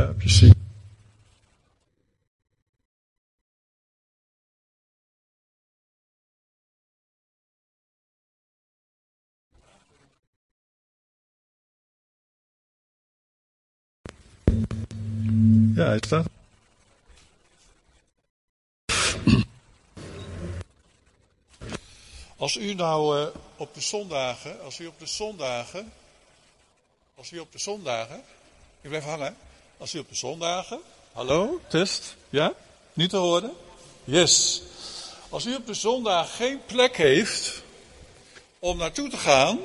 Ja, precies. Ja, hij staat. Als u nou uh, op de zondagen, als u op de zondagen, als u op de zondagen, ik blijf hangen, als u op de zondagen, hallo, test, ja, niet te horen? Yes. Als u op de zondag geen plek heeft om naartoe te gaan,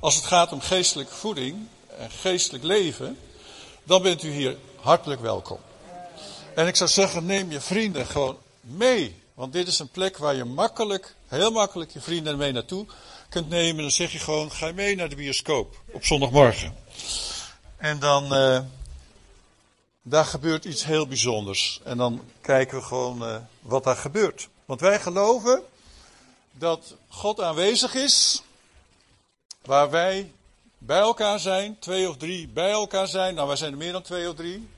als het gaat om geestelijke voeding en geestelijk leven, dan bent u hier hartelijk welkom. En ik zou zeggen, neem je vrienden gewoon mee. Want dit is een plek waar je makkelijk, heel makkelijk je vrienden mee naartoe kunt nemen. Dan zeg je gewoon, ga mee naar de bioscoop op zondagmorgen. En dan, uh, daar gebeurt iets heel bijzonders. En dan kijken we gewoon uh, wat daar gebeurt. Want wij geloven dat God aanwezig is, waar wij bij elkaar zijn, twee of drie bij elkaar zijn. Nou, wij zijn er meer dan twee of drie.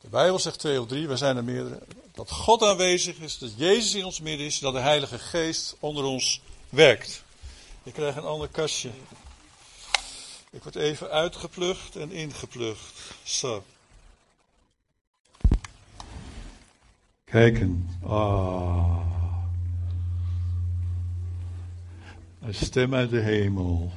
De Bijbel zegt twee of drie, wij zijn er meerdere. Dat God aanwezig is, dat Jezus in ons midden is, dat de Heilige Geest onder ons werkt. Ik krijg een ander kastje. Ik word even uitgeplucht en ingeplucht. Zo. Kijken. Ah. Een stem uit de hemel.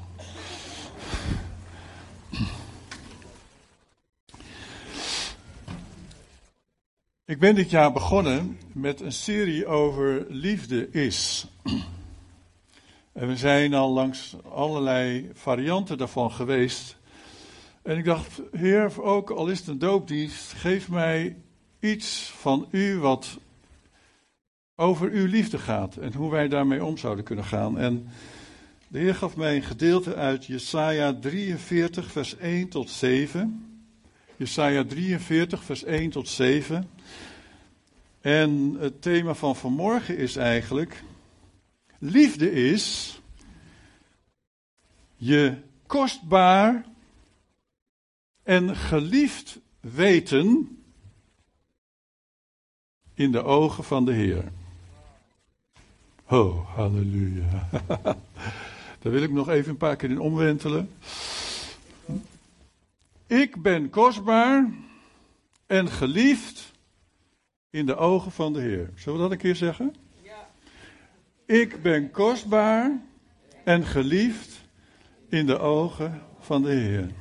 Ik ben dit jaar begonnen met een serie over liefde is. En we zijn al langs allerlei varianten daarvan geweest. En ik dacht, Heer, ook al is het een doopdienst, geef mij iets van u wat over uw liefde gaat en hoe wij daarmee om zouden kunnen gaan. En de Heer gaf mij een gedeelte uit Jesaja 43, vers 1 tot 7. Jesaja 43, vers 1 tot 7. En het thema van vanmorgen is eigenlijk: liefde is je kostbaar en geliefd weten in de ogen van de Heer. Oh, halleluja. Daar wil ik nog even een paar keer in omwentelen. Ik ben kostbaar en geliefd in de ogen van de Heer. Zullen we dat een keer zeggen? Ja. Ik ben kostbaar en geliefd in de ogen van de Heer.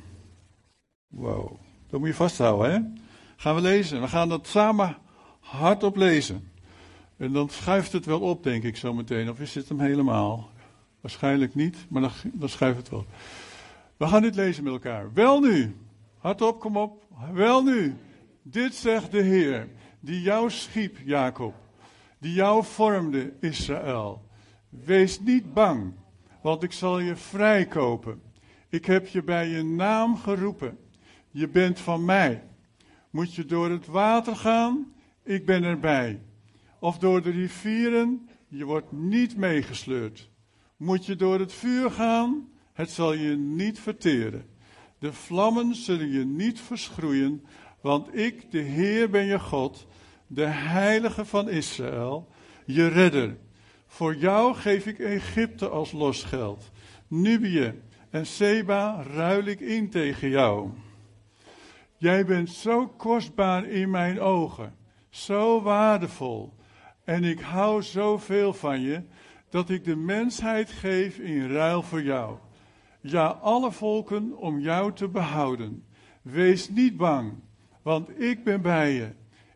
Wow, dat moet je vasthouden, hè? Gaan we lezen. We gaan dat samen hardop lezen. En dan schuift het wel op, denk ik zo meteen. Of is dit hem helemaal? Waarschijnlijk niet, maar dan, schuift het wel. We gaan dit lezen met elkaar. Wel nu, hardop, kom op. Wel nu, dit zegt de Heer, die jou schiep, Jacob, die jou vormde, Israël. Wees niet bang, want ik zal je vrijkopen. Ik heb je bij je naam geroepen. Je bent van mij. Moet je door het water gaan? Ik ben erbij. Of door de rivieren? Je wordt niet meegesleurd. Moet je door het vuur gaan? Het zal je niet verteren. De vlammen zullen je niet verschroeien, want ik, de Heer, ben je God, de Heilige van Israël, je redder. Voor jou geef ik Egypte als losgeld. Nubië en Seba ruil ik in tegen jou. Jij bent zo kostbaar in mijn ogen, zo waardevol. En ik hou zoveel van je, dat ik de mensheid geef in ruil voor jou. Ja, alle volken om jou te behouden. Wees niet bang, want ik ben bij je.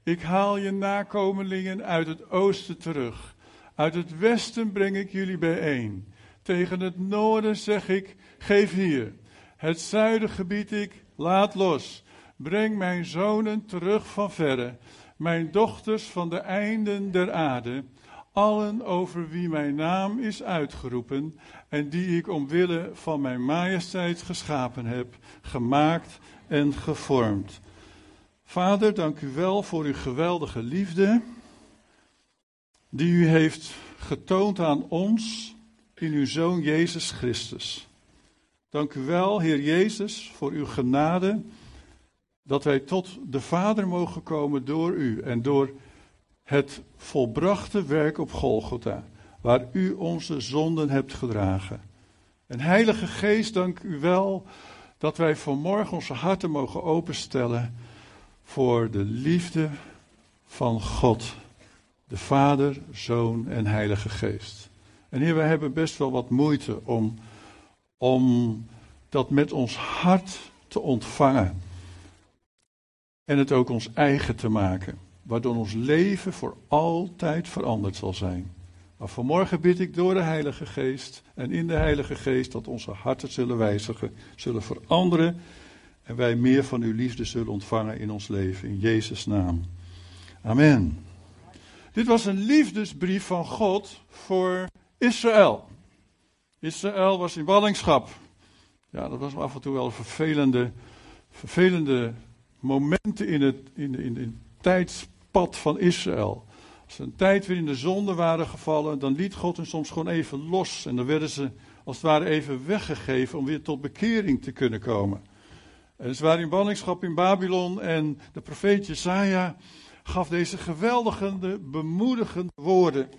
Ik haal je nakomelingen uit het oosten terug. Uit het westen breng ik jullie bijeen. Tegen het noorden zeg ik, geef hier. Het zuiden gebied ik, laat los. Breng mijn zonen terug van verre, mijn dochters van de einden der aarde, allen over wie mijn naam is uitgeroepen en die ik omwille van mijn majesteit geschapen heb, gemaakt en gevormd. Vader, dank u wel voor uw geweldige liefde, die u heeft getoond aan ons in uw Zoon Jezus Christus. Dank u wel, Heer Jezus, voor uw genade dat wij tot de Vader mogen komen door u en door het volbrachte werk op Golgotha, waar u onze zonden hebt gedragen. En Heilige Geest, dank u wel dat wij vanmorgen onze harten mogen openstellen voor de liefde van God, de Vader, Zoon en Heilige Geest. En hier, wij hebben best wel wat moeite om, om dat met ons hart te ontvangen. En het ook ons eigen te maken, waardoor ons leven voor altijd veranderd zal zijn. Maar vanmorgen bid ik door de Heilige Geest en in de Heilige Geest dat onze harten zullen wijzigen, zullen veranderen en wij meer van uw liefde zullen ontvangen in ons leven. In Jezus' naam. Amen. Dit was een liefdesbrief van God voor Israël. Israël was in ballingschap. Ja, dat was af en toe wel vervelende, vervelende momenten in het, in, in, in tijdspad van Israël. Als ze een tijd weer in de zonde waren gevallen, dan liet God hen soms gewoon even los. En dan werden ze als het ware even weggegeven om weer tot bekering te kunnen komen. En ze waren in ballingschap in Babylon en de profeet Jesaja gaf deze geweldige, bemoedigende woorden.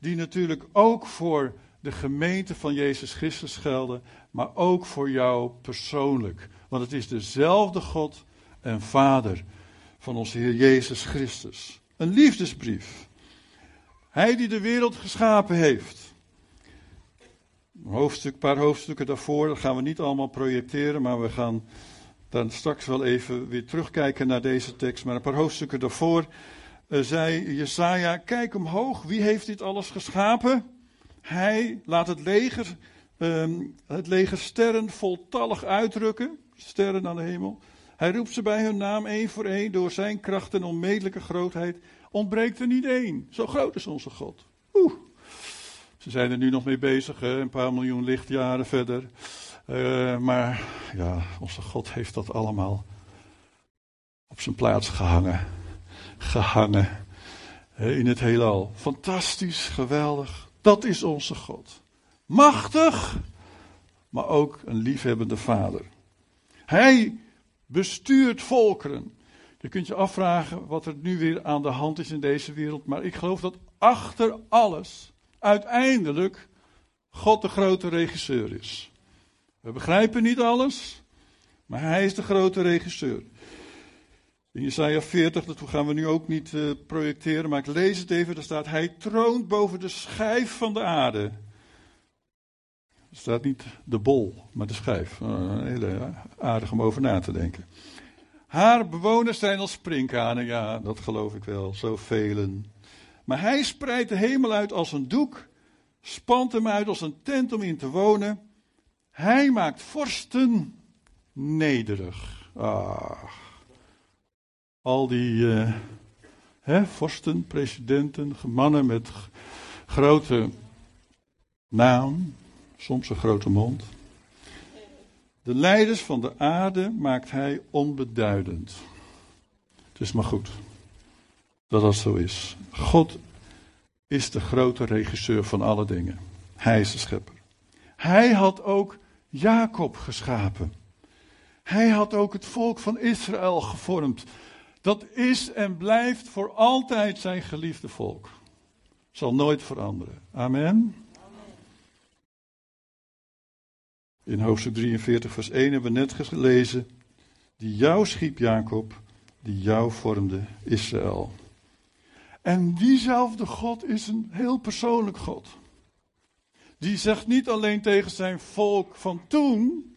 Die natuurlijk ook voor de gemeente van Jezus Christus gelden, maar ook voor jou persoonlijk. Want het is dezelfde God en Vader van onze Heer Jezus Christus. Een liefdesbrief. Hij die de wereld geschapen heeft. Een hoofdstuk, paar hoofdstukken daarvoor, dat gaan we niet allemaal projecteren, maar we gaan dan straks wel even weer terugkijken naar deze tekst. Maar een paar hoofdstukken daarvoor uh, zei Jesaja, kijk omhoog, wie heeft dit alles geschapen? Hij laat het leger, um, het leger sterren voltallig uitdrukken, sterren aan de hemel. Hij roept ze bij hun naam één voor één, door zijn kracht en onmetelijke grootheid ontbreekt er niet één. Zo groot is onze God. Oeh. Ze zijn er nu nog mee bezig, hè? een paar miljoen lichtjaren verder. Uh, maar ja, onze God heeft dat allemaal op zijn plaats gehangen. Gehangen in het heelal. Fantastisch, geweldig. Dat is onze God. Machtig, maar ook een liefhebbende vader. Hij bestuurt volkeren. Je kunt je afvragen wat er nu weer aan de hand is in deze wereld. Maar ik geloof dat achter alles uiteindelijk God de grote regisseur is. We begrijpen niet alles, maar hij is de grote regisseur. In Jesaja 40, dat gaan we nu ook niet uh, projecteren, maar ik lees het even. Daar staat, hij troont boven de schijf van de aarde. Staat niet de bol, maar de schijf. Uh, een hele aardig om over na te denken. Haar bewoners zijn als sprinkhanen, ja, dat geloof ik wel, zo velen. Maar hij spreidt de hemel uit als een doek, spant hem uit als een tent om in te wonen. Hij maakt vorsten nederig. Ach. Al die uh, hè, vorsten, presidenten, mannen met grote naam, soms een grote mond. De leiders van de aarde maakt hij onbeduidend. Het is maar goed dat dat zo is. God is de grote regisseur van alle dingen. Hij is de schepper. Hij had ook Jacob geschapen. Hij had ook het volk van Israël gevormd. Dat is en blijft voor altijd zijn geliefde volk. Zal nooit veranderen. Amen. In hoofdstuk 43, vers 1 hebben we net gelezen. Die jou schiep, Jacob, die jou vormde, Israël. En diezelfde God is een heel persoonlijk God. Die zegt niet alleen tegen zijn volk van toen,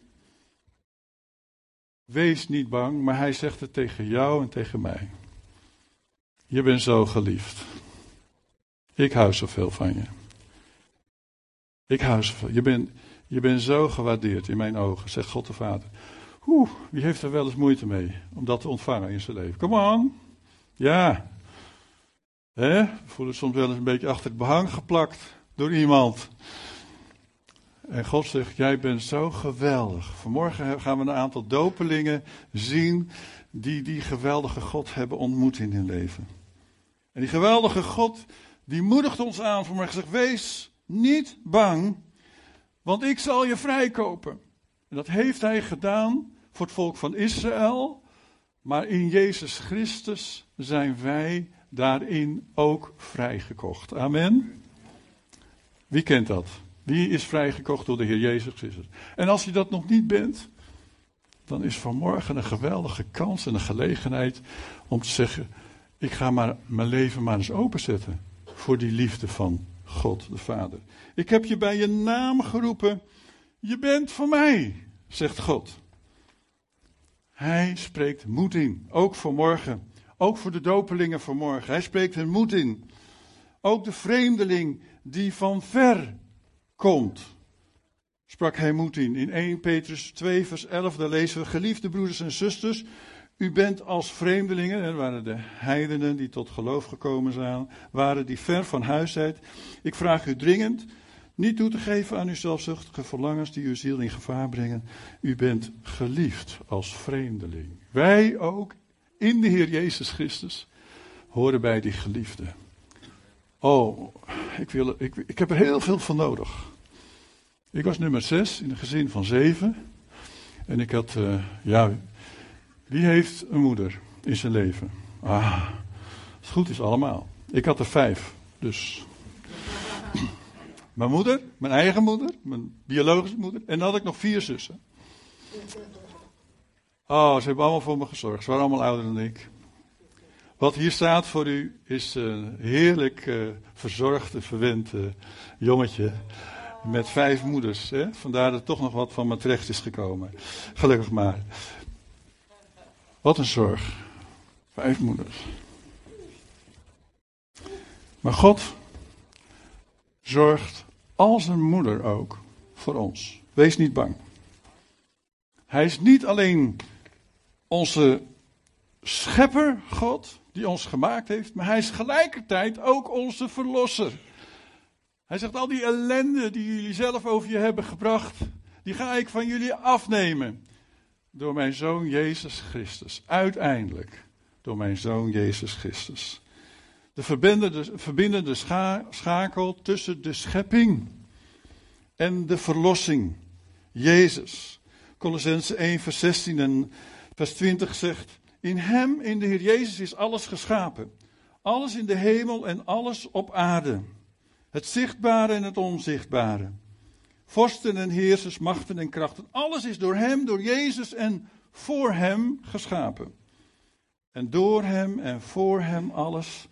wees niet bang, maar hij zegt het tegen jou en tegen mij. Je bent zo geliefd. Ik hou zoveel van je. Ik hou zoveel. Je bent, je bent zo gewaardeerd in mijn ogen, zegt God de Vader. Oeh, wie heeft er wel eens moeite mee om dat te ontvangen in zijn leven? Come on. Ja. Hè? We voelen soms wel eens een beetje achter het behang geplakt door iemand. En God zegt, jij bent zo geweldig. Vanmorgen gaan we een aantal dopelingen zien die die geweldige God hebben ontmoet in hun leven. En die geweldige God, die moedigt ons aan vanmorgen. Zegt, wees niet bang, want ik zal je vrijkopen. En dat heeft hij gedaan voor het volk van Israël. Maar in Jezus Christus zijn wij daarin ook vrijgekocht. Amen. Wie kent dat? Wie is vrijgekocht door de Heer Jezus Christus? En als je dat nog niet bent, dan is vanmorgen een geweldige kans en een gelegenheid om te zeggen: ik ga maar mijn leven maar eens openzetten voor die liefde van God de Vader. Ik heb je bij je naam geroepen. Je bent van mij, zegt God. Hij spreekt moed in, ook voor morgen. Ook voor de dopelingen van morgen. Hij spreekt hen moed in. Ook de vreemdeling die van ver komt, sprak hij moed in. In 1 Petrus 2, vers 11, daar lezen we: Geliefde broeders en zusters, u bent als vreemdelingen, er waren de heidenen die tot geloof gekomen zijn, waren die ver van huis. Ik vraag u dringend niet toe te geven aan uw zelfzuchtige verlangens die uw ziel in gevaar brengen. U bent geliefd als vreemdeling. Wij ook in de Heer Jezus Christus horen bij die geliefde. Oh, ik, wil, ik, ik heb er heel veel van nodig. Ik was nummer zes in een gezin van zeven. En ik had, uh, ja, wie heeft een moeder in zijn leven? Ah, het goed is allemaal. Ik had er vijf, dus. Mijn moeder, mijn eigen moeder, mijn biologische moeder. En dan had ik nog vier zussen. Oh, ze hebben allemaal voor me gezorgd. Ze waren allemaal ouder dan ik. Wat hier staat voor u is een heerlijk uh, verzorgd en verwend jongetje. Met vijf moeders. Hè? Vandaar dat toch nog wat van me terecht is gekomen. Gelukkig maar. Wat een zorg. Vijf moeders. Maar God zorgt als een moeder ook voor ons. Wees niet bang. Hij is niet alleen onze schepper, God, die ons gemaakt heeft, maar hij is gelijkertijd ook onze verlosser. Hij zegt, al die ellende die jullie zelf over je hebben gebracht, die ga ik van jullie afnemen. Door mijn zoon Jezus Christus. Uiteindelijk door mijn zoon Jezus Christus. De verbindende, schakel tussen de schepping en de verlossing. Jezus. Colossense 1 vers 16 en vers 20 zegt, in hem, in de Heer Jezus, is alles geschapen. Alles in de hemel en alles op aarde. Het zichtbare en het onzichtbare. Vorsten en heersers, machten en krachten. Alles is door hem, door Jezus en voor hem geschapen. En door hem en voor hem alles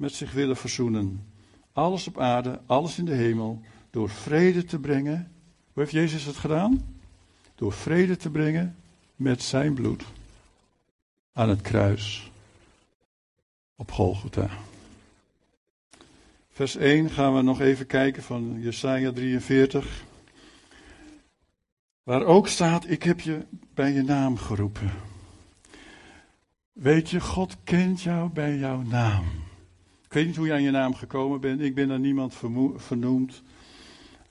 met zich willen verzoenen. Alles op aarde, alles in de hemel. Door vrede te brengen. Hoe heeft Jezus het gedaan? Door vrede te brengen met zijn bloed aan het kruis op Golgotha. Vers 1 gaan we nog even kijken van Jesaja 43. Waar ook staat, ik heb je bij je naam geroepen. Weet je, God kent jou bij jouw naam. Ik weet niet hoe je aan je naam gekomen bent. Ik ben aan niemand vernoemd.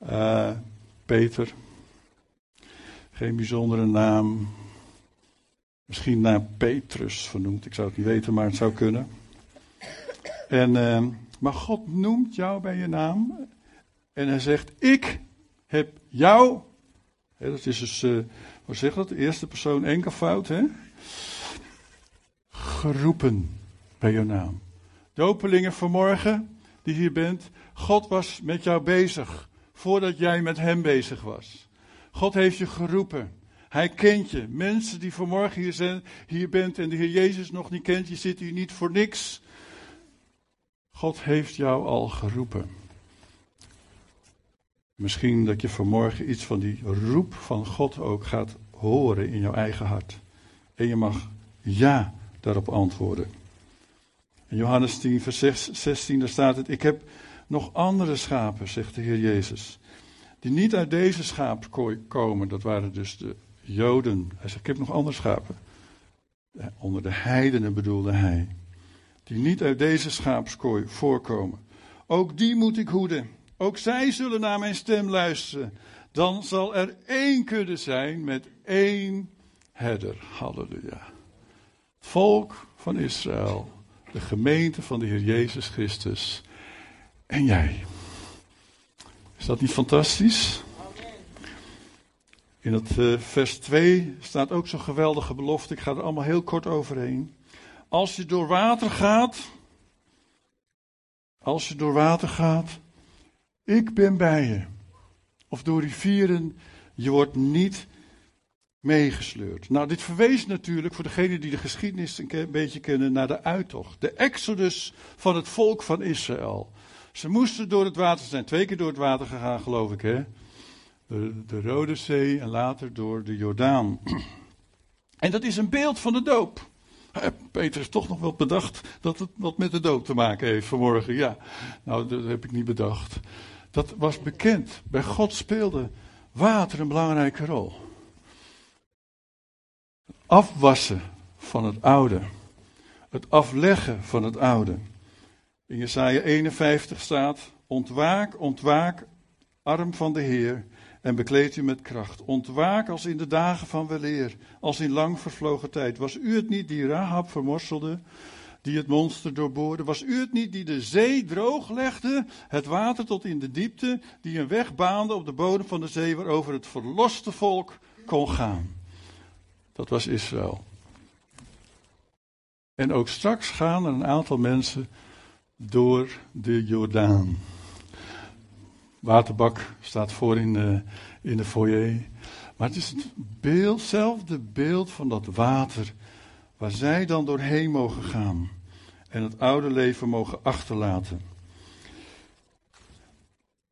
Uh, Peter. Geen bijzondere naam. Misschien naar Petrus vernoemd. Ik zou het niet weten, maar het zou kunnen. En, uh, maar God noemt jou bij je naam. En hij zegt: Ik heb jou. Dat is dus, uh, hoe zeg dat? De eerste persoon enkelvoud, hè? Geroepen bij je naam. Dopelingen vanmorgen, die hier bent. God was met jou bezig. Voordat jij met hem bezig was. God heeft je geroepen. Hij kent je. Mensen die vanmorgen hier, zijn, hier bent en de Heer Jezus nog niet kent, je zit hier niet voor niks. God heeft jou al geroepen. Misschien dat je vanmorgen iets van die roep van God ook gaat horen in jouw eigen hart. En je mag ja daarop antwoorden. In Johannes 10, vers 16, daar staat het: Ik heb nog andere schapen, zegt de Heer Jezus, die niet uit deze schaapskooi komen. Dat waren dus de Joden. Hij zegt: Ik heb nog andere schapen. Onder de heidenen bedoelde hij. Die niet uit deze schaapskooi voorkomen. Ook die moet ik hoeden. Ook zij zullen naar mijn stem luisteren. Dan zal er één kudde zijn met één herder. Halleluja. Volk van Israël. De gemeente van de Heer Jezus Christus. En jij. Is dat niet fantastisch? In het uh, vers 2 staat ook zo'n geweldige belofte. Ik ga er allemaal heel kort overheen. Als je door water gaat, als je door water gaat, ik ben bij je. Of door rivieren, je wordt niet meegesleurd. Nou, dit verwees natuurlijk voor degenen die de geschiedenis een beetje kennen naar de uittocht. De exodus van het volk van Israël. Ze moesten door het water zijn, twee keer door het water gegaan, geloof ik, hè? De, de Rode Zee en later door de Jordaan. En dat is een beeld van de doop. Peter is toch nog wel bedacht dat het wat met de doop te maken heeft vanmorgen. Ja, nou, dat heb ik niet bedacht. Dat was bekend. Bij God speelde water een belangrijke rol. Afwassen van het oude. Het afleggen van het oude. In Jesaja 51 staat: Ontwaak, ontwaak, arm van de Heer, en bekleed u met kracht. Ontwaak als in de dagen van weleer, als in lang vervlogen tijd. Was u het niet die Rahab vermorselde, die het monster doorboorde? Was u het niet die de zee drooglegde, het water tot in de diepte, die een weg baande op de bodem van de zee waarover het verloste volk kon gaan? Dat was Israël. En ook straks gaan er een aantal mensen door de Jordaan. Waterbak staat voor in de, in de foyer. Maar het is hetzelfde beeld van dat water waar zij dan doorheen mogen gaan en het oude leven mogen achterlaten.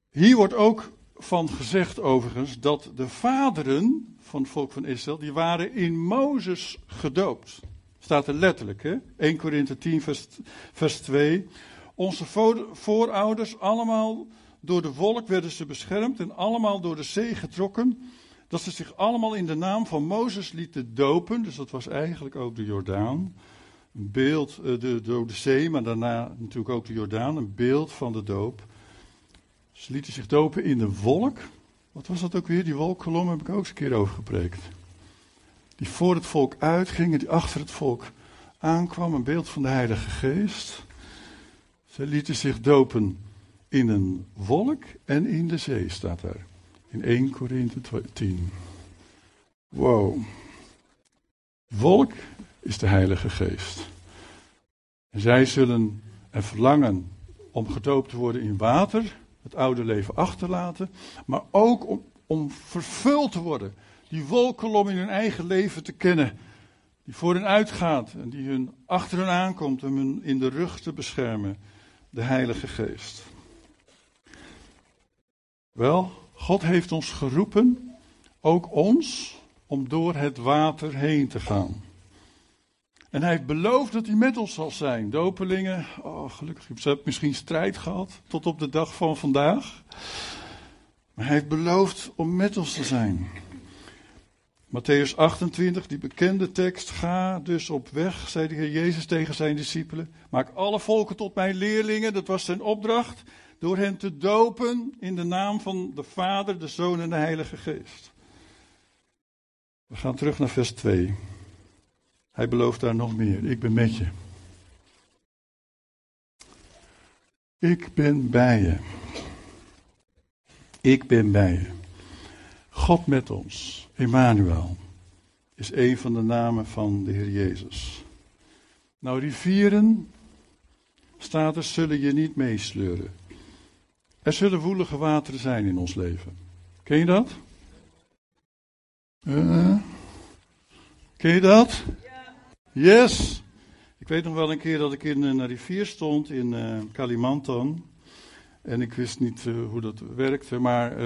Hier wordt ook van gezegd overigens dat de vaderen van het volk van Israël, die waren in Mozes gedoopt. Staat er letterlijk, hè? 1 Korinthe 10 vers, vers 2. Onze voorouders allemaal door de wolk werden ze beschermd en allemaal door de zee getrokken. Dat ze zich allemaal in de naam van Mozes lieten dopen. Dus dat was eigenlijk ook de Jordaan. Een beeld, uh, de, door de zee, maar daarna natuurlijk ook de Jordaan. Een beeld van de doop. Ze lieten zich dopen in de wolk. Wat was dat ook weer? Die wolkkolom heb ik ook eens een keer over gepreekt. Die voor het volk uitging en die achter het volk aankwam. Een beeld van de Heilige Geest. Ze lieten zich dopen in een wolk en in de zee, staat er. In 1 Korinthe 10. Wow. Wolk is de Heilige Geest. En zij zullen er verlangen om gedoopt te worden in water, het oude leven achterlaten, maar ook om, om vervuld te worden. Die wolkolom in hun eigen leven te kennen, die voor hen uitgaat en die hun achter hen aankomt om hun in de rug te beschermen. De Heilige Geest. Wel, God heeft ons geroepen, ook ons, om door het water heen te gaan. En hij heeft beloofd dat hij met ons zal zijn. Dopelingen, oh gelukkig, ze hebben misschien strijd gehad tot op de dag van vandaag. Maar hij heeft beloofd om met ons te zijn. Matthäus 28, die bekende tekst. Ga dus op weg, zei de Heer Jezus tegen zijn discipelen. Maak alle volken tot mijn leerlingen, dat was zijn opdracht door hen te dopen in de naam van de Vader, de Zoon en de Heilige Geest. We gaan terug naar vers 2. Hij belooft daar nog meer. Ik ben met je. Ik ben bij je. Ik ben bij je. God met ons, Emmanuel, is een van de namen van de Heer Jezus. Nou, rivieren, staat er, zullen je niet meesleuren. Er zullen woelige wateren zijn in ons leven. Ken je dat? Uh, ken je dat? Yes! Ik weet nog wel een keer dat ik in een rivier stond in uh, Kalimantan. En ik wist niet uh, hoe dat werkte, maar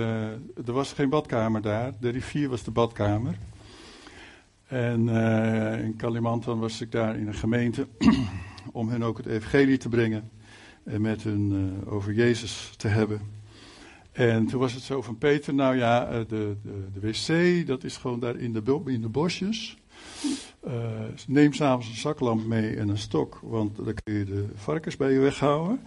er was geen badkamer daar. De rivier was de badkamer. En in Kalimantan was ik daar in een gemeente om hen ook het evangelie te brengen en met hun over Jezus te hebben. En toen was het zo van Peter, nou ja, de, de, de, wc, dat is gewoon daar in de, in de bosjes. Uh, neem s'avonds een zaklamp mee en een stok, want dan kun je de varkens bij je weghouden.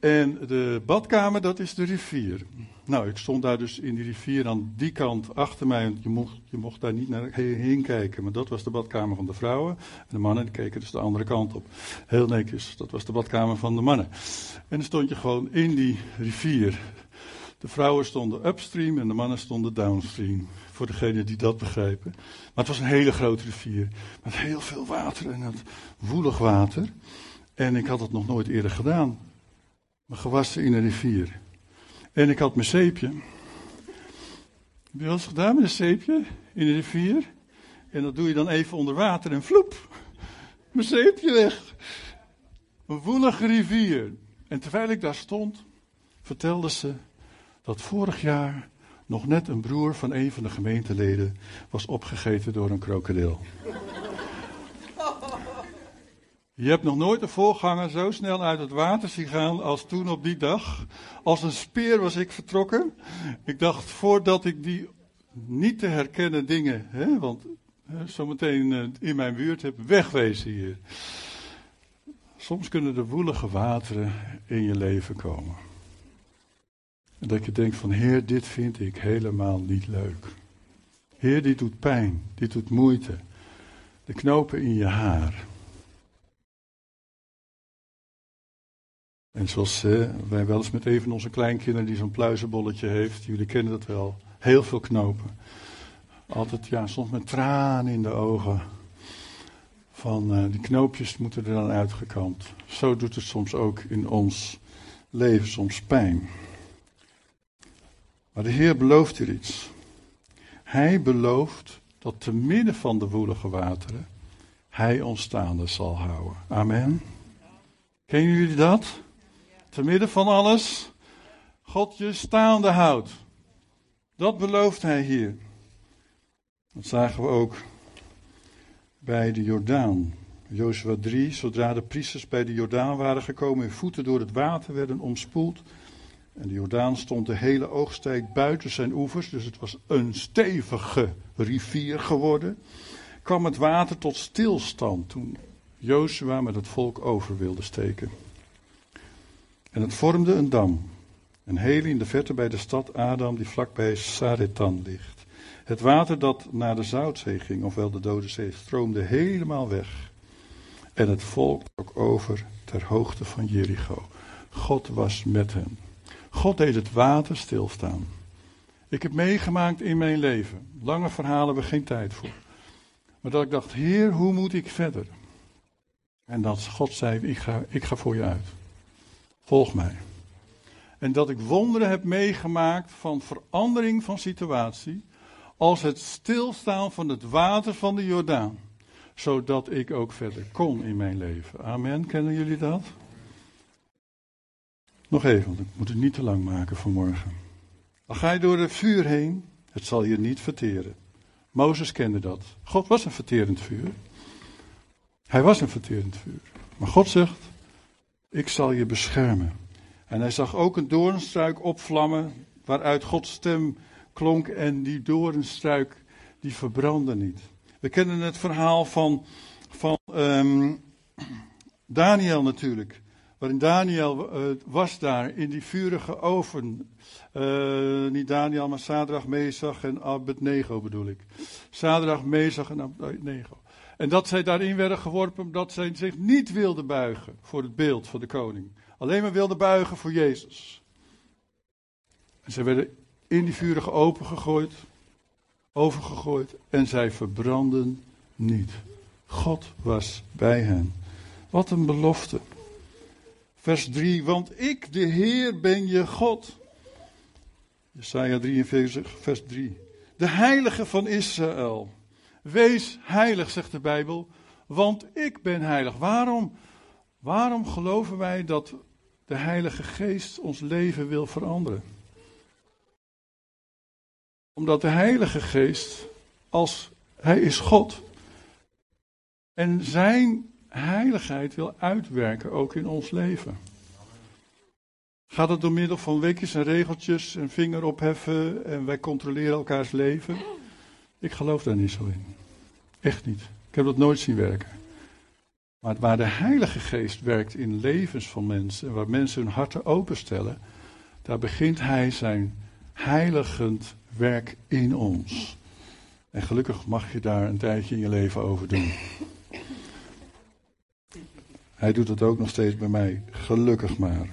En de badkamer, dat is de rivier. Nou, ik stond daar dus in die rivier aan die kant achter mij. Want je mocht, je mocht daar niet naar heen kijken. Maar dat was de badkamer van de vrouwen. En de mannen keken dus de andere kant op. Heel netjes, dat was de badkamer van de mannen. En dan stond je gewoon in die rivier De vrouwen stonden upstream en de mannen stonden downstream. Voor degenen die dat begrijpen. Maar het was een hele grote rivier. Met heel veel water en het woelig water. En ik had het nog nooit eerder gedaan. Me gewassen in een rivier. En ik had mijn zeepje. Heb je wel eens gedaan met een zeepje in een rivier? En dat doe je dan even onder water en vloep. Mijn zeepje weg. Een woelige rivier. En terwijl ik daar stond, vertelde ze dat vorig jaar nog net een broer van een van de gemeenteleden was opgegeten door een krokodil. Je hebt nog nooit een voorganger zo snel uit het water zien gaan als toen op die dag. Als een speer was ik vertrokken. Ik dacht voordat ik die niet te herkennen dingen, hè, want hè, zometeen eh, in mijn buurt heb, wegwezen hier. Soms kunnen er woelige wateren in je leven komen. Dat je denkt van Heer, dit vind ik helemaal niet leuk. Heer, dit doet pijn, dit doet moeite. De knopen in je haar. En zoals uh, wij wel eens met een van onze kleinkinderen die zo'n pluizenbolletje heeft, jullie kennen dat wel, heel veel knopen. Altijd, ja, soms met tranen in de ogen. Van uh, die knoopjes moeten er dan uitgekampt. Zo doet het soms ook in ons leven, soms pijn. Maar de Heer belooft hier iets. Hij belooft dat te midden van de woelige wateren Hij ons staande zal houden. Amen. Kennen jullie dat? Te midden van alles, God je staande houdt. Dat belooft Hij hier. Dat zagen we ook bij de Jordaan. Jozua 3, zodra de priesters bij de Jordaan waren gekomen, hun voeten door het water werden omspoeld. En de Jordaan stond de hele oogsttijd buiten zijn oevers, dus het was een stevige rivier geworden. kwam het water tot stilstand toen Jozua met het volk over wilde steken. En het vormde een dam, een hele in de verte bij de stad Adam die vlakbij Saretan ligt. Het water dat naar de Zoutzee ging, ofwel de Dode Zee, stroomde helemaal weg. En het volk trok over ter hoogte van Jericho. God was met hen. God deed het water stilstaan. Ik heb meegemaakt in mijn leven. Lange verhalen hebben we geen tijd voor. Maar dat ik dacht, Heer, hoe moet ik verder? En dat God zei, ik ga, ik ga voor je uit. Volg mij. En dat ik wonderen heb meegemaakt van verandering van situatie. Als het stilstaan van het water van de Jordaan. Zodat ik ook verder kon in mijn leven. Amen. Kennen jullie dat? Nog even, want ik moet het niet te lang maken vanmorgen. Dan ga je door het vuur heen, het zal je niet verteren. Mozes kende dat. God was een verterend vuur. Hij was een verterend vuur. Maar God zegt, ik zal je beschermen. En hij zag ook een doornstruik opvlammen, waaruit Gods stem klonk en die doornstruik, die verbrandde niet. We kennen het verhaal van, van um, Daniel natuurlijk. Waarin Daniel uh, was daar in die vurige oven. Uh, niet Daniel, maar Sadrach, Mesach en Abednego bedoel ik. Sadrach, Mesach en Abednego. En dat zij daarin werden geworpen omdat zij zich niet wilden buigen voor het beeld van de koning. Alleen maar wilden buigen voor Jezus. En zij werden in die vurige open gegooid, overgegooid en zij verbrandden niet. God was bij hen. Wat een belofte. Vers 3, want ik, de Heer, ben je God. Jesaja 43, vers 3. De heilige van Israël. Wees heilig, zegt de Bijbel, want ik ben heilig. Waarom, waarom geloven wij dat de Heilige Geest ons leven wil veranderen? Omdat de Heilige Geest, als Hij is God, en Zijn heiligheid wil uitwerken ook in ons leven. Gaat het door middel van wekjes en regeltjes en vinger opheffen en wij controleren elkaars leven? Ik geloof daar niet zo in. Echt niet. Ik heb dat nooit zien werken. Maar waar de Heilige Geest werkt in levens van mensen, waar mensen hun harten openstellen, daar begint Hij zijn heiligend werk in ons. En gelukkig mag je daar een tijdje in je leven over doen. Hij doet het ook nog steeds bij mij. Gelukkig maar.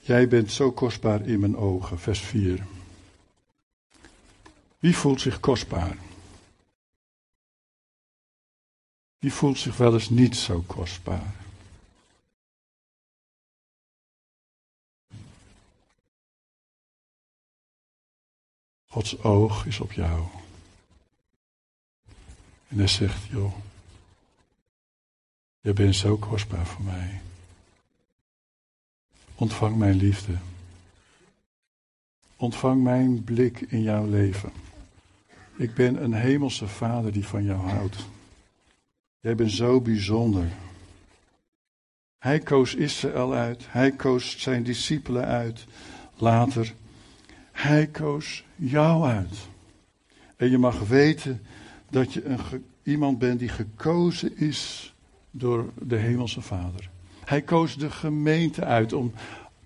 Jij bent zo kostbaar in mijn ogen, vers 4. Wie voelt zich kostbaar? Wie voelt zich wel eens niet zo kostbaar? Gods oog is op jou. En hij zegt, joh, je bent zo kostbaar voor mij. Ontvang mijn liefde. Ontvang mijn blik in jouw leven. Ik ben een hemelse vader die van jou houdt. Jij bent zo bijzonder. Hij koos Israël uit. Hij koos zijn discipelen uit. Later. Hij koos jou uit. En je mag weten dat je een, iemand bent die gekozen is door de Hemelse Vader. Hij koos de gemeente uit om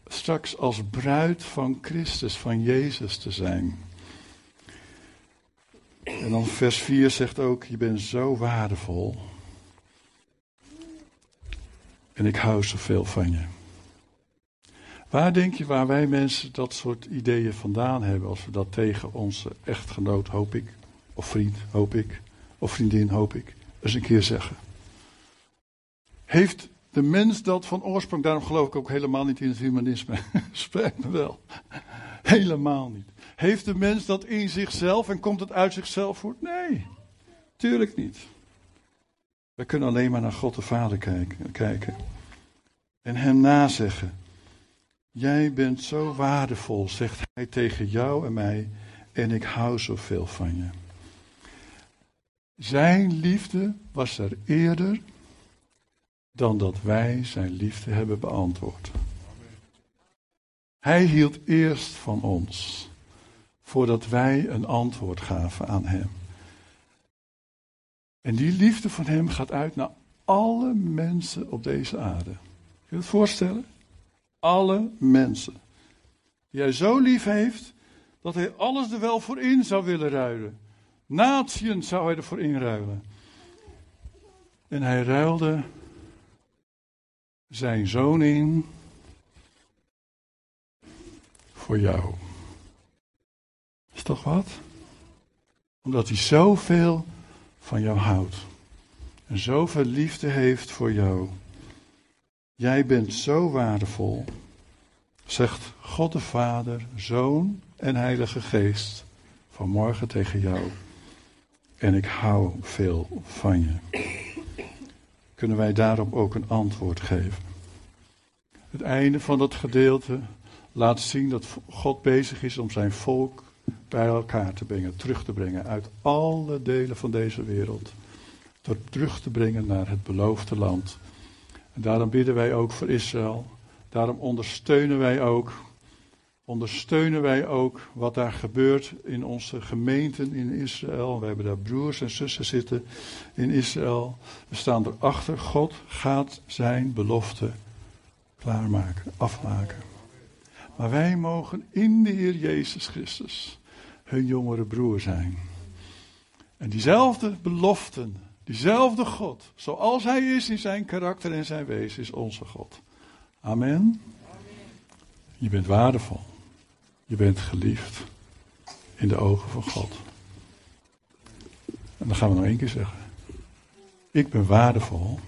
straks als bruid van Christus, van Jezus te zijn. En dan vers 4 zegt ook, je bent zo waardevol. En ik hou zoveel van je. Waar denk je waar wij mensen dat soort ideeën vandaan hebben als we dat tegen onze echtgenoot, hoop ik, of vriend, hoop ik, of vriendin, hoop ik, eens een keer zeggen? Heeft de mens dat van oorsprong, daarom geloof ik ook helemaal niet in het humanisme, spreekt me wel, helemaal niet. Heeft de mens dat in zichzelf en komt het uit zichzelf voort? Nee, tuurlijk niet. We kunnen alleen maar naar God de Vader kijken en Hem nazeggen. Jij bent zo waardevol, zegt Hij tegen jou en mij, en ik hou zoveel van je. Zijn liefde was er eerder dan dat wij zijn liefde hebben beantwoord. Hij hield eerst van ons, voordat wij een antwoord gaven aan Hem. En die liefde van Hem gaat uit naar alle mensen op deze aarde. Kun je het voorstellen? Alle mensen. Die Hij zo lief heeft, dat Hij alles er wel voor in zou willen ruilen. Natieën zou Hij ervoor inruilen. En Hij ruilde zijn zoon in voor jou. Is toch wat? Omdat hij zoveel van jou houdt. En zoveel liefde heeft voor jou. Jij bent zo waardevol, zegt God de Vader, Zoon en Heilige Geest vanmorgen tegen jou. En ik hou veel van je kunnen wij daarop ook een antwoord geven. Het einde van dat gedeelte laat zien dat God bezig is om zijn volk bij elkaar te brengen, terug te brengen uit alle delen van deze wereld. terug te brengen naar het beloofde land. En daarom bidden wij ook voor Israël. Daarom ondersteunen wij ook ondersteunen wij ook wat daar gebeurt in onze gemeenten in Israël. We hebben daar broers en zussen zitten in Israël. We staan erachter. God gaat zijn belofte klaarmaken, afmaken. Maar wij mogen in de Heer Jezus Christus hun jongere broer zijn. En diezelfde beloften, diezelfde God, zoals Hij is in zijn karakter en zijn wezen, is onze God. Amen. Je bent waardevol. Je bent geliefd in de ogen van God. En dan gaan we nog één keer zeggen. Ik ben waardevol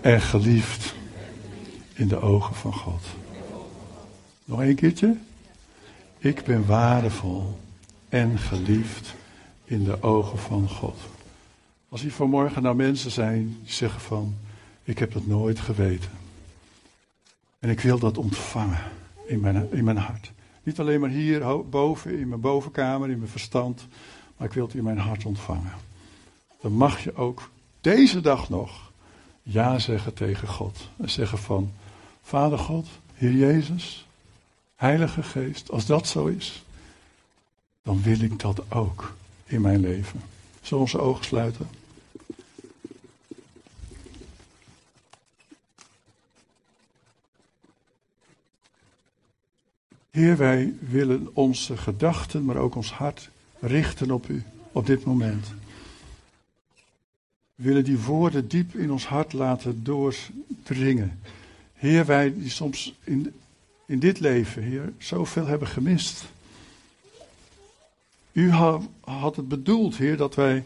en geliefd in de ogen van God. Nog één keertje. Ik ben waardevol en geliefd in de ogen van God. Als hier vanmorgen nou mensen zijn die zeggen van, ik heb het nooit geweten. En ik wil dat ontvangen in mijn, in mijn hart. Niet alleen maar hier boven, in mijn bovenkamer, in mijn verstand, maar ik wil het in mijn hart ontvangen. Dan mag je ook deze dag nog ja zeggen tegen God. En zeggen van, Vader God, Heer Jezus, Heilige Geest, als dat zo is, dan wil ik dat ook in mijn leven. Zullen onze ogen sluiten? Heer, wij willen onze gedachten, maar ook ons hart richten op U op dit moment. We willen die woorden diep in ons hart laten doordringen. Heer, wij die soms in, in dit leven, Heer, zoveel hebben gemist. U had het bedoeld, Heer, dat wij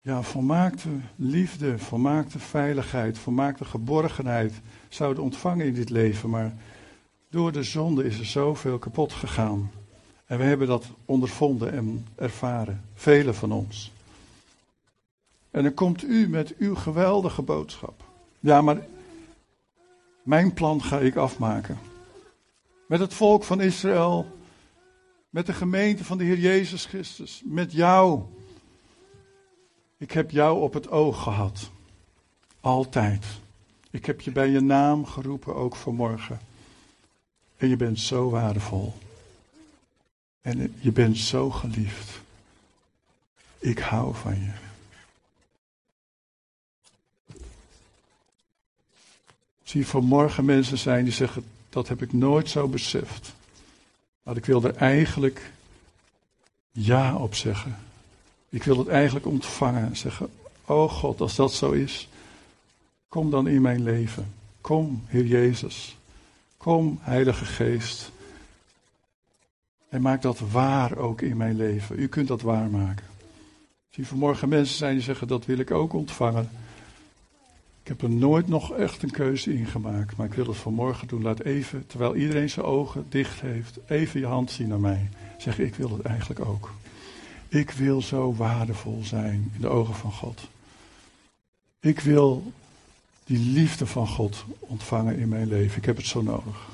ja, volmaakte liefde, volmaakte veiligheid, volmaakte geborgenheid zouden ontvangen in dit leven. Maar door de zonde is er zoveel kapot gegaan. En we hebben dat ondervonden en ervaren, velen van ons. En dan komt u met uw geweldige boodschap. Ja, maar mijn plan ga ik afmaken. Met het volk van Israël, met de gemeente van de Heer Jezus Christus, met jou. Ik heb jou op het oog gehad. Altijd. Ik heb je bij je naam geroepen, ook vanmorgen. En je bent zo waardevol. En je bent zo geliefd. Ik hou van je. Zie vanmorgen mensen zijn die zeggen, dat heb ik nooit zo beseft. Maar ik wil er eigenlijk ja op zeggen. Ik wil het eigenlijk ontvangen. Zeggen, oh God, als dat zo is, kom dan in mijn leven. Kom, Heer Jezus. Kom, Heilige Geest. En maak dat waar ook in mijn leven. U kunt dat waarmaken. Zie vanmorgen mensen zijn die zeggen, dat wil ik ook ontvangen. Ik heb er nooit nog echt een keuze in gemaakt, maar ik wil het vanmorgen doen. Laat even, terwijl iedereen zijn ogen dicht heeft, even je hand zien naar mij. Zeg, ik wil het eigenlijk ook. Ik wil zo waardevol zijn in de ogen van God. Ik wil die liefde van God ontvangen in mijn leven. Ik heb het zo nodig.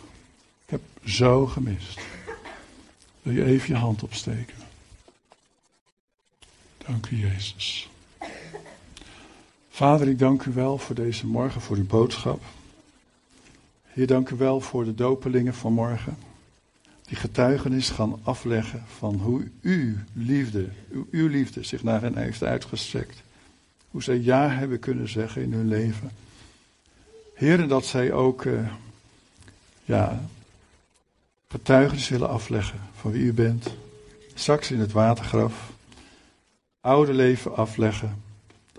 Ik heb zo gemist. Wil je even je hand opsteken? Dank u, Jezus. Vader, ik dank u wel voor deze morgen, voor uw boodschap. Heer, dank u wel voor de dopelingen van morgen. Die getuigenis gaan afleggen van hoe uw liefde, uw, liefde zich naar hen heeft uitgestrekt. Hoe zij ja hebben kunnen zeggen in hun leven. Heer, dat zij ook uh, ja, getuigenis willen afleggen van wie u bent. Straks in het watergraf. Oude leven afleggen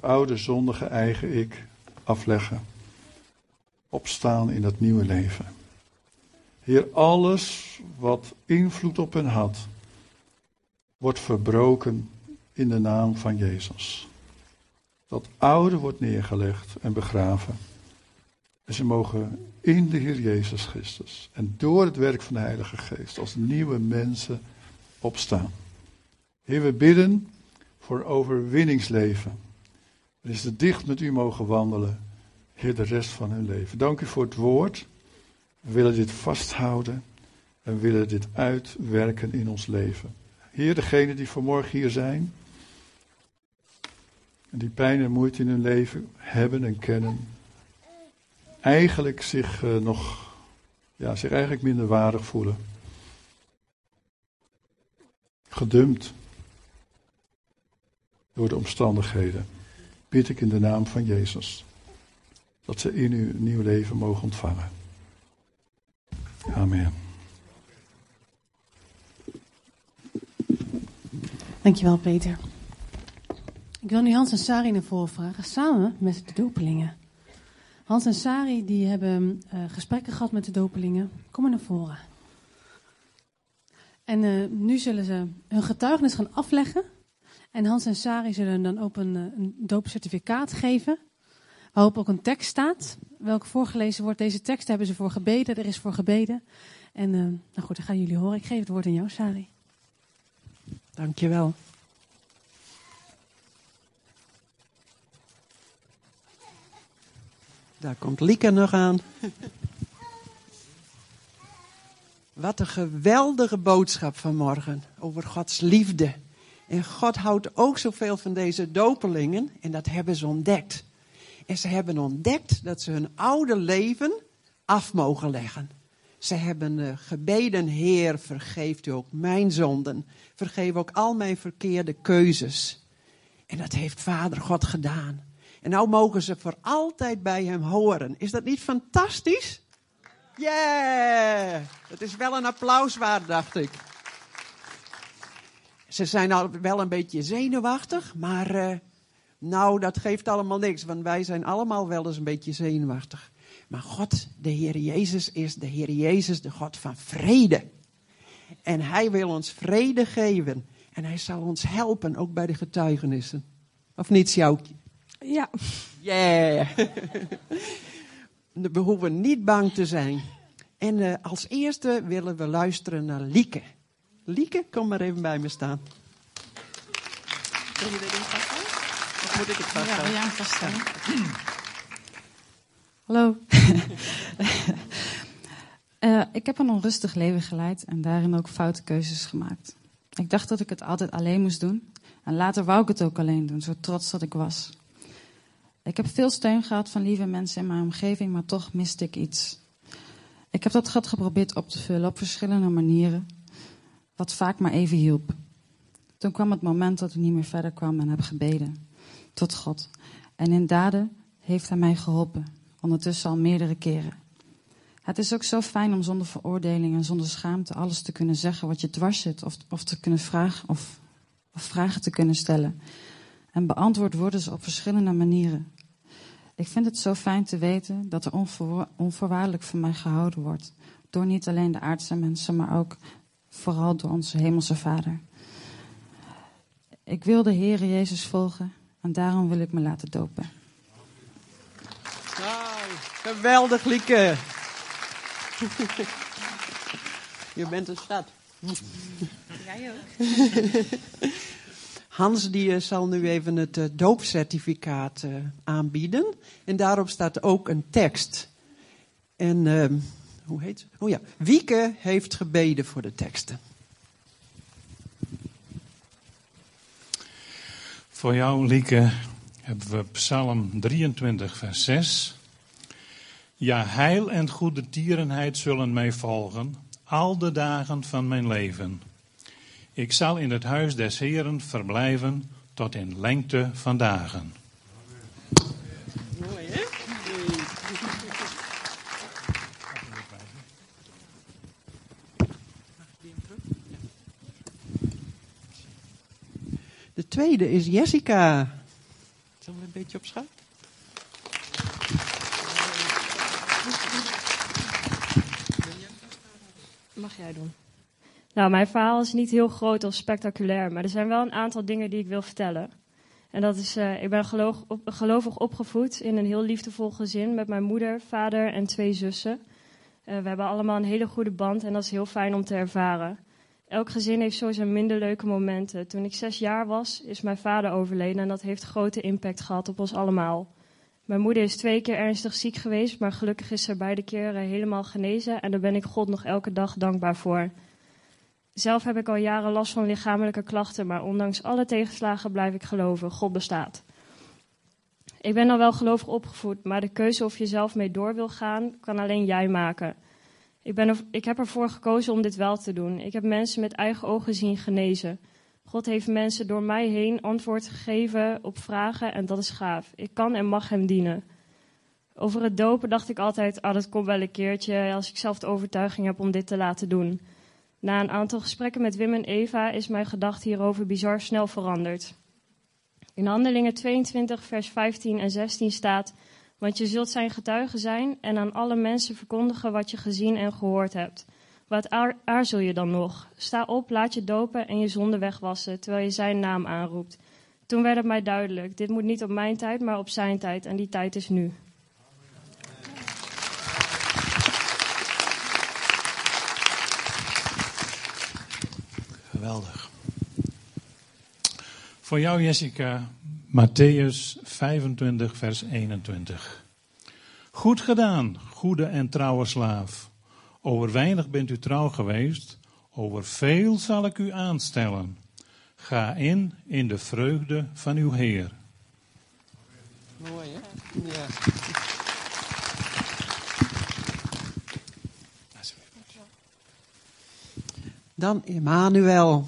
oude zondige eigen ik afleggen. Opstaan in dat nieuwe leven. Heer, alles wat invloed op hen had, wordt verbroken in de naam van Jezus. Dat oude wordt neergelegd en begraven. En ze mogen in de Heer Jezus Christus en door het werk van de Heilige Geest als nieuwe mensen opstaan. Heer, we bidden voor overwinningsleven en is het dicht met u mogen wandelen, Heer, de rest van hun leven. Dank u voor het woord. We willen dit vasthouden en willen dit uitwerken in ons leven. Heer, degenen die vanmorgen hier zijn en die pijn en moeite in hun leven hebben en kennen, eigenlijk zich uh, nog, ja, zich eigenlijk minder waardig voelen. Gedumpt door de omstandigheden bid ik in de naam van Jezus. Dat ze in uw nieuw leven mogen ontvangen. Amen. Dankjewel, Peter. Ik wil nu Hans en Sari naar voren vragen, samen met de dopelingen. Hans en Sari die hebben uh, gesprekken gehad met de dopelingen. Kom maar naar voren. En uh, nu zullen ze hun getuigenis gaan afleggen en Hans en Sari zullen dan ook een, eh, een doopcertificaat geven. Waarop ook een tekst staat. Welke voorgelezen wordt. Deze tekst hebben ze voor gebeden. Er is voor gebeden. En nou goed, dan gaan jullie horen. Ik geef het woord aan jou, Sari. Dankjewel. Daar komt Lieke nog aan. Wat een geweldige boodschap vanmorgen over Gods liefde. En God houdt ook zoveel van deze dopelingen en dat hebben ze ontdekt. En ze hebben ontdekt dat ze hun oude leven af mogen leggen. Ze hebben uh, gebeden, Heer, vergeeft u ook mijn zonden. Vergeef ook al mijn verkeerde keuzes. En dat heeft Vader God gedaan. En nou mogen ze voor altijd bij hem horen. Is dat niet fantastisch? Yeah! Dat is wel een applaus waard, dacht ik. Ze zijn al wel een beetje zenuwachtig, maar uh, nou, dat geeft allemaal niks, want wij zijn allemaal wel eens een beetje zenuwachtig. Maar God, de Heer Jezus, is de Heer Jezus, de God van vrede. En Hij wil ons vrede geven. En Hij zal ons helpen, ook bij de getuigenissen. Of niet, Sjoukje? Ja. Yeah. We hoeven niet bang te zijn. En uh, als eerste willen we luisteren naar Lieke. Lieke, kom maar even bij me staan. Wil je dit vasthouden? Of moet ik het vasthouden? Ja, ja vasthouden. Hallo. uh, ik heb een onrustig leven geleid en daarin ook foute keuzes gemaakt. Ik dacht dat ik het altijd alleen moest doen. En later wou ik het ook alleen doen, zo trots dat ik was. Ik heb veel steun gehad van lieve mensen in mijn omgeving, maar toch miste ik iets. Ik heb dat gat geprobeerd op te vullen op verschillende manieren, wat vaak maar even hielp. Toen kwam het moment dat ik niet meer verder kwam en heb gebeden tot God. En in daden heeft Hij mij geholpen, ondertussen al meerdere keren. Het is ook zo fijn om zonder veroordeling en zonder schaamte alles te kunnen zeggen wat je dwars zit, of, of te kunnen vragen of, of vragen te kunnen stellen. En beantwoord worden ze op verschillende manieren. Ik vind het zo fijn te weten dat er onvoorwaardelijk van mij gehouden wordt. Door niet alleen de aardse mensen, maar ook vooral door onze hemelse Vader. Ik wil de Heere Jezus volgen en daarom wil ik me laten dopen. Nou, geweldig, Lieke. Je bent een stad. Jij ook. Hans die zal nu even het uh, doopcertificaat uh, aanbieden. En daarop staat ook een tekst. En uh, hoe heet het? Oh ja, Wieke heeft gebeden voor de teksten. Voor jou, Lieke, hebben we Psalm 23, vers 6. Ja, heil en goede tierenheid zullen mij volgen, al de dagen van mijn leven. Ik zal in het huis des Heren verblijven tot in lengte van dagen. Mooi, hè? De tweede is Jessica. Zullen we een beetje op schuif? Mag jij doen? Nou, mijn verhaal is niet heel groot of spectaculair, maar er zijn wel een aantal dingen die ik wil vertellen. En dat is, uh, ik ben geloof, op, gelovig opgevoed in een heel liefdevol gezin met mijn moeder, vader en twee zussen. Uh, we hebben allemaal een hele goede band en dat is heel fijn om te ervaren. Elk gezin heeft zo zijn minder leuke momenten. Toen ik zes jaar was, is mijn vader overleden en dat heeft grote impact gehad op ons allemaal. Mijn moeder is twee keer ernstig ziek geweest, maar gelukkig is ze beide keren helemaal genezen en daar ben ik God nog elke dag dankbaar voor. Zelf heb ik al jaren last van lichamelijke klachten, maar ondanks alle tegenslagen blijf ik geloven, God bestaat. Ik ben al wel gelovig opgevoed, maar de keuze of je zelf mee door wil gaan, kan alleen jij maken. Ik, ben ik heb ervoor gekozen om dit wel te doen. Ik heb mensen met eigen ogen zien genezen. God heeft mensen door mij heen antwoord gegeven op vragen en dat is gaaf. Ik kan en mag hem dienen. Over het dopen dacht ik altijd, ah, dat komt wel een keertje als ik zelf de overtuiging heb om dit te laten doen. Na een aantal gesprekken met Wim en Eva is mijn gedachte hierover bizar snel veranderd. In Handelingen 22, vers 15 en 16 staat: Want je zult zijn getuige zijn en aan alle mensen verkondigen wat je gezien en gehoord hebt. Wat aarzel je dan nog? Sta op, laat je dopen en je zonde wegwassen, terwijl je zijn naam aanroept. Toen werd het mij duidelijk: dit moet niet op mijn tijd, maar op zijn tijd, en die tijd is nu. Geweldig. Voor jou, Jessica, Matthäus 25, vers 21. Goed gedaan, goede en trouwe slaaf. Over weinig bent u trouw geweest, over veel zal ik u aanstellen. Ga in in de vreugde van uw Heer. Mooi, hè? Ja. Dan Emmanuel.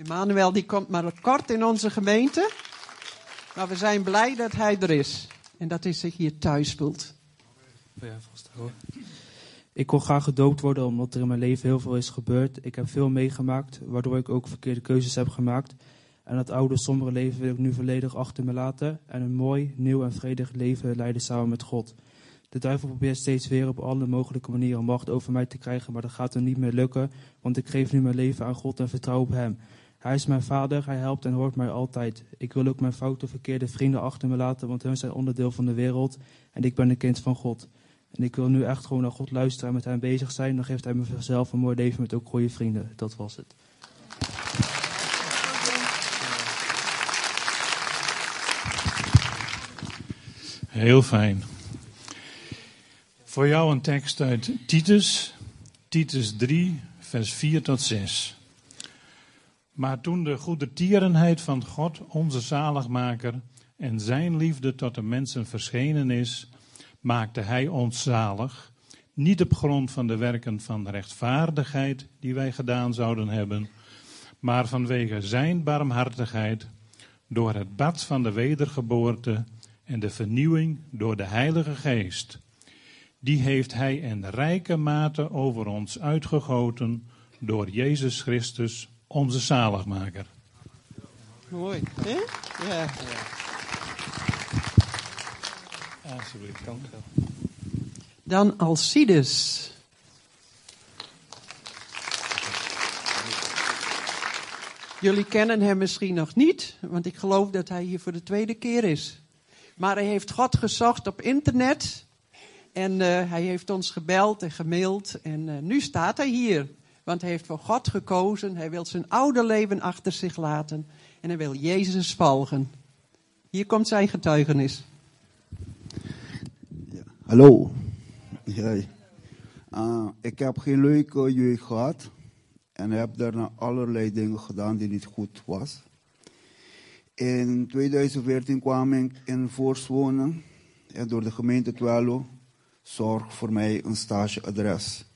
Emmanuel die komt maar kort in onze gemeente. Maar we zijn blij dat hij er is. En dat hij zich hier thuis voelt. Ik kon graag gedoopt worden omdat er in mijn leven heel veel is gebeurd. Ik heb veel meegemaakt, waardoor ik ook verkeerde keuzes heb gemaakt. En dat oude, sombere leven wil ik nu volledig achter me laten. En een mooi, nieuw en vredig leven leiden samen met God. De duivel probeert steeds weer op alle mogelijke manieren macht over mij te krijgen, maar dat gaat hem niet meer lukken, want ik geef nu mijn leven aan God en vertrouw op Hem. Hij is mijn vader, hij helpt en hoort mij altijd. Ik wil ook mijn foute, verkeerde vrienden achter me laten, want hun zijn onderdeel van de wereld en ik ben een kind van God. En ik wil nu echt gewoon naar God luisteren en met hem bezig zijn. Dan geeft hij me vanzelf een mooi leven met ook goede vrienden. Dat was het. Heel fijn. Voor jou een tekst uit Titus, Titus 3, vers 4 tot 6. Maar toen de goede tierenheid van God, onze zaligmaker, en zijn liefde tot de mensen verschenen is, maakte hij ons zalig, niet op grond van de werken van rechtvaardigheid die wij gedaan zouden hebben, maar vanwege zijn barmhartigheid, door het bad van de wedergeboorte en de vernieuwing door de Heilige Geest. Die heeft hij in rijke mate over ons uitgegoten door Jezus Christus, onze zaligmaker. Mooi, hè? Ja. Alsjeblieft, dank Dan Alcides. Jullie kennen hem misschien nog niet, want ik geloof dat hij hier voor de tweede keer is. Maar hij heeft God gezocht op internet. En eh, hij heeft ons gebeld en gemaild. En eh, nu staat hij hier. Want hij heeft voor God gekozen. Hij wil zijn oude leven achter zich laten. En hij wil Jezus volgen. Hier komt zijn getuigenis. Hallo. Ja. Uh, ik heb geen leuke jeugd gehad. En heb daarna allerlei dingen gedaan die niet goed was. In 2014 kwam ik in Voorst wonen. En door de gemeente Twello zorg voor mij een stageadres.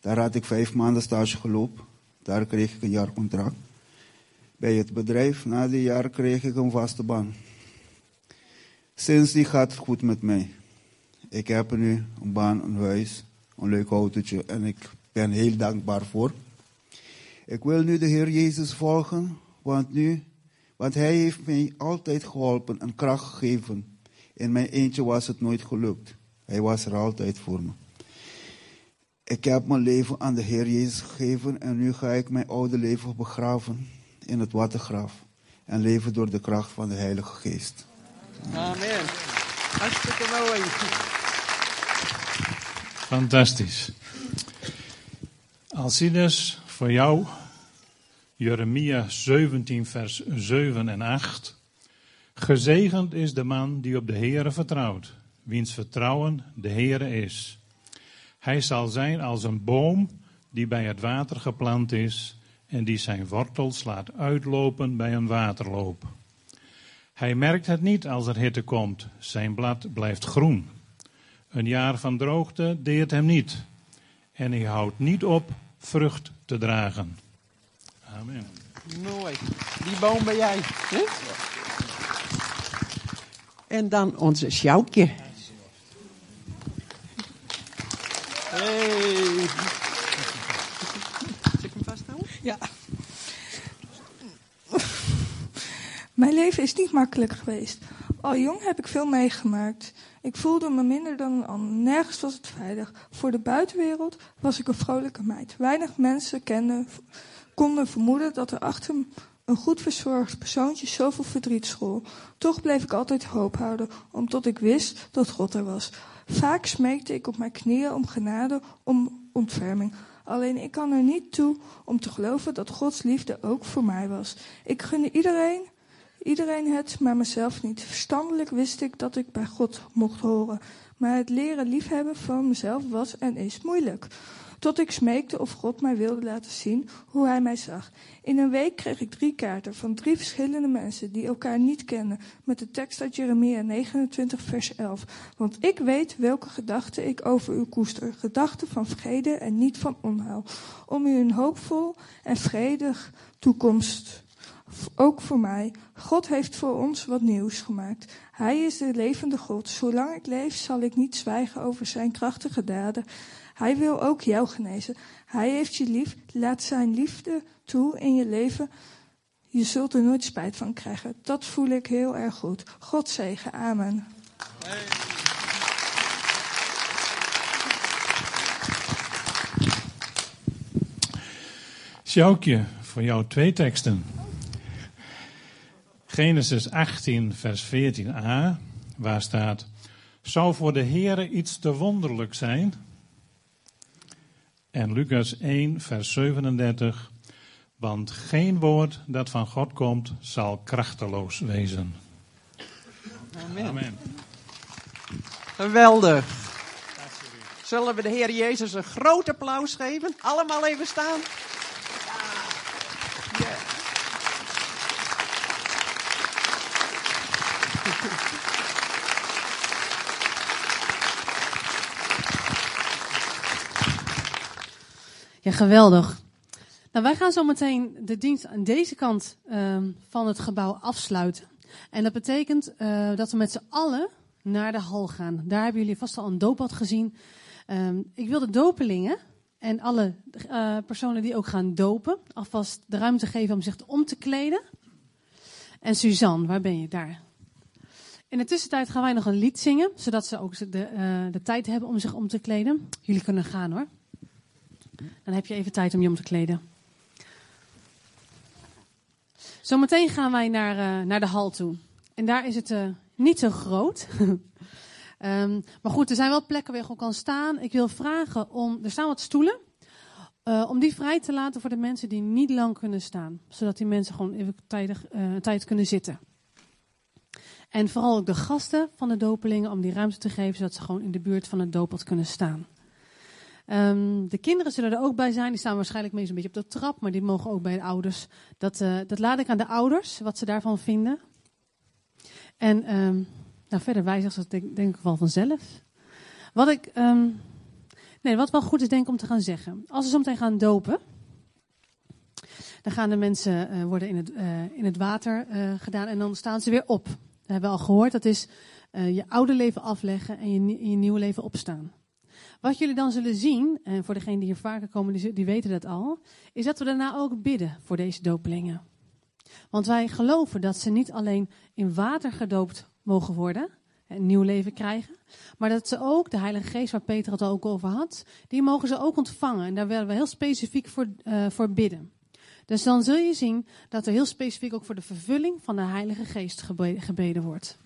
Daar had ik vijf maanden stage gelopen. Daar kreeg ik een jaarcontract. Bij het bedrijf, na die jaar kreeg ik een vaste baan. Sinds die gaat het goed met mij. Ik heb nu een baan, een huis, een leuk autootje en ik ben heel dankbaar voor. Ik wil nu de Heer Jezus volgen, want nu, want Hij heeft mij altijd geholpen en kracht gegeven. In mijn eentje was het nooit gelukt. Hij was er altijd voor me. Ik heb mijn leven aan de Heer Jezus gegeven en nu ga ik mijn oude leven begraven in het watergraf en leven door de kracht van de Heilige Geest. Amen. Hartstikke mooi. Fantastisch. Alcides, voor jou Jeremia 17, vers 7 en 8. Gezegend is de man die op de Heere vertrouwt, wiens vertrouwen de Heere is. Hij zal zijn als een boom die bij het water geplant is en die zijn wortels laat uitlopen bij een waterloop. Hij merkt het niet als er hitte komt, zijn blad blijft groen. Een jaar van droogte deert hem niet. En hij houdt niet op vrucht te dragen. Amen. Mooi. Die boom ben jij. Hè? En dan onze Sjoukje. Hey. Zal ik hem vasthouden? Ja. Mijn leven is niet makkelijk geweest. Al jong heb ik veel meegemaakt. Ik voelde me minder dan een ander. Nergens was het veilig. Voor de buitenwereld was ik een vrolijke meid. Weinig mensen kenden, konden vermoeden dat er achter een goed verzorgd persoontje zoveel verdriet school. Toch bleef ik altijd hoop houden, omdat ik wist dat God er was. Vaak smeekte ik op mijn knieën om genade, om ontferming. Alleen ik kan er niet toe om te geloven dat Gods liefde ook voor mij was. Ik gunde iedereen Iedereen het, maar mezelf niet. Verstandelijk wist ik dat ik bij God mocht horen. Maar het leren liefhebben van mezelf was en is moeilijk. Tot ik smeekte of God mij wilde laten zien hoe hij mij zag. In een week kreeg ik drie kaarten van drie verschillende mensen die elkaar niet kennen. Met de tekst uit Jeremia 29 vers 11. Want ik weet welke gedachten ik over u koester. Gedachten van vrede en niet van onheil. Om u een hoopvol en vredig toekomst ook voor mij. God heeft voor ons wat nieuws gemaakt. Hij is de levende God. Zolang ik leef, zal ik niet zwijgen over zijn krachtige daden. Hij wil ook jou genezen. Hij heeft je lief. Laat zijn liefde toe in je leven. Je zult er nooit spijt van krijgen. Dat voel ik heel erg goed. God zegen. Amen. Sjoukje, voor jou twee teksten. Genesis 18, vers 14a, waar staat: Zou voor de Heere iets te wonderlijk zijn? En Lucas 1, vers 37. Want geen woord dat van God komt zal krachteloos wezen. Amen. Amen. Geweldig. Zullen we de Heer Jezus een groot applaus geven? Allemaal even staan. Ja. Ja. Geweldig. Nou, wij gaan zo meteen de dienst aan deze kant ehm, van het gebouw afsluiten. En dat betekent eh, dat we met z'n allen naar de hal gaan. Daar hebben jullie vast al een doopbad gezien. Ehm, ik wil de dopelingen en alle eh, personen die ook gaan dopen alvast de ruimte geven om zich om te kleden. En Suzanne, waar ben je daar? In de tussentijd gaan wij nog een lied zingen, zodat ze ook de, eh, de tijd hebben om zich om te kleden. Jullie kunnen gaan hoor. Dan heb je even tijd om je om te kleden. Zometeen gaan wij naar, uh, naar de hal toe. En daar is het uh, niet zo groot. um, maar goed, er zijn wel plekken waar je gewoon kan staan. Ik wil vragen om. Er staan wat stoelen. Uh, om die vrij te laten voor de mensen die niet lang kunnen staan. Zodat die mensen gewoon even tijdig, tijd kunnen zitten. En vooral ook de gasten van de dopelingen om die ruimte te geven. Zodat ze gewoon in de buurt van het doopbad kunnen staan. Um, de kinderen zullen er ook bij zijn. Die staan waarschijnlijk meestal een beetje op de trap, maar die mogen ook bij de ouders. Dat, uh, dat laat ik aan de ouders, wat ze daarvan vinden. En um, nou, verder ze denk, denk ik wel vanzelf. Wat ik, um, nee, wat wel goed is denk ik om te gaan zeggen. Als we zometeen gaan dopen, dan gaan de mensen uh, worden in het, uh, in het water gedaan en dan staan ze weer op. Dat hebben we al gehoord. Dat is je oude leven afleggen en je, je nieuwe leven opstaan. Wat jullie dan zullen zien, en voor degenen die hier vaker komen, die, weten dat al, is dat we daarna ook bidden voor deze dopelingen. Want wij geloven dat ze niet alleen in water gedoopt mogen worden, een nieuw leven krijgen, maar dat ze ook de Heilige Geest, waar Peter het ook over had, die mogen ze ook ontvangen. En daar willen we heel specifiek voor, uh, voor bidden. Dus dan zul je zien dat er heel specifiek ook voor de vervulling van de Heilige Geest gebeden wordt.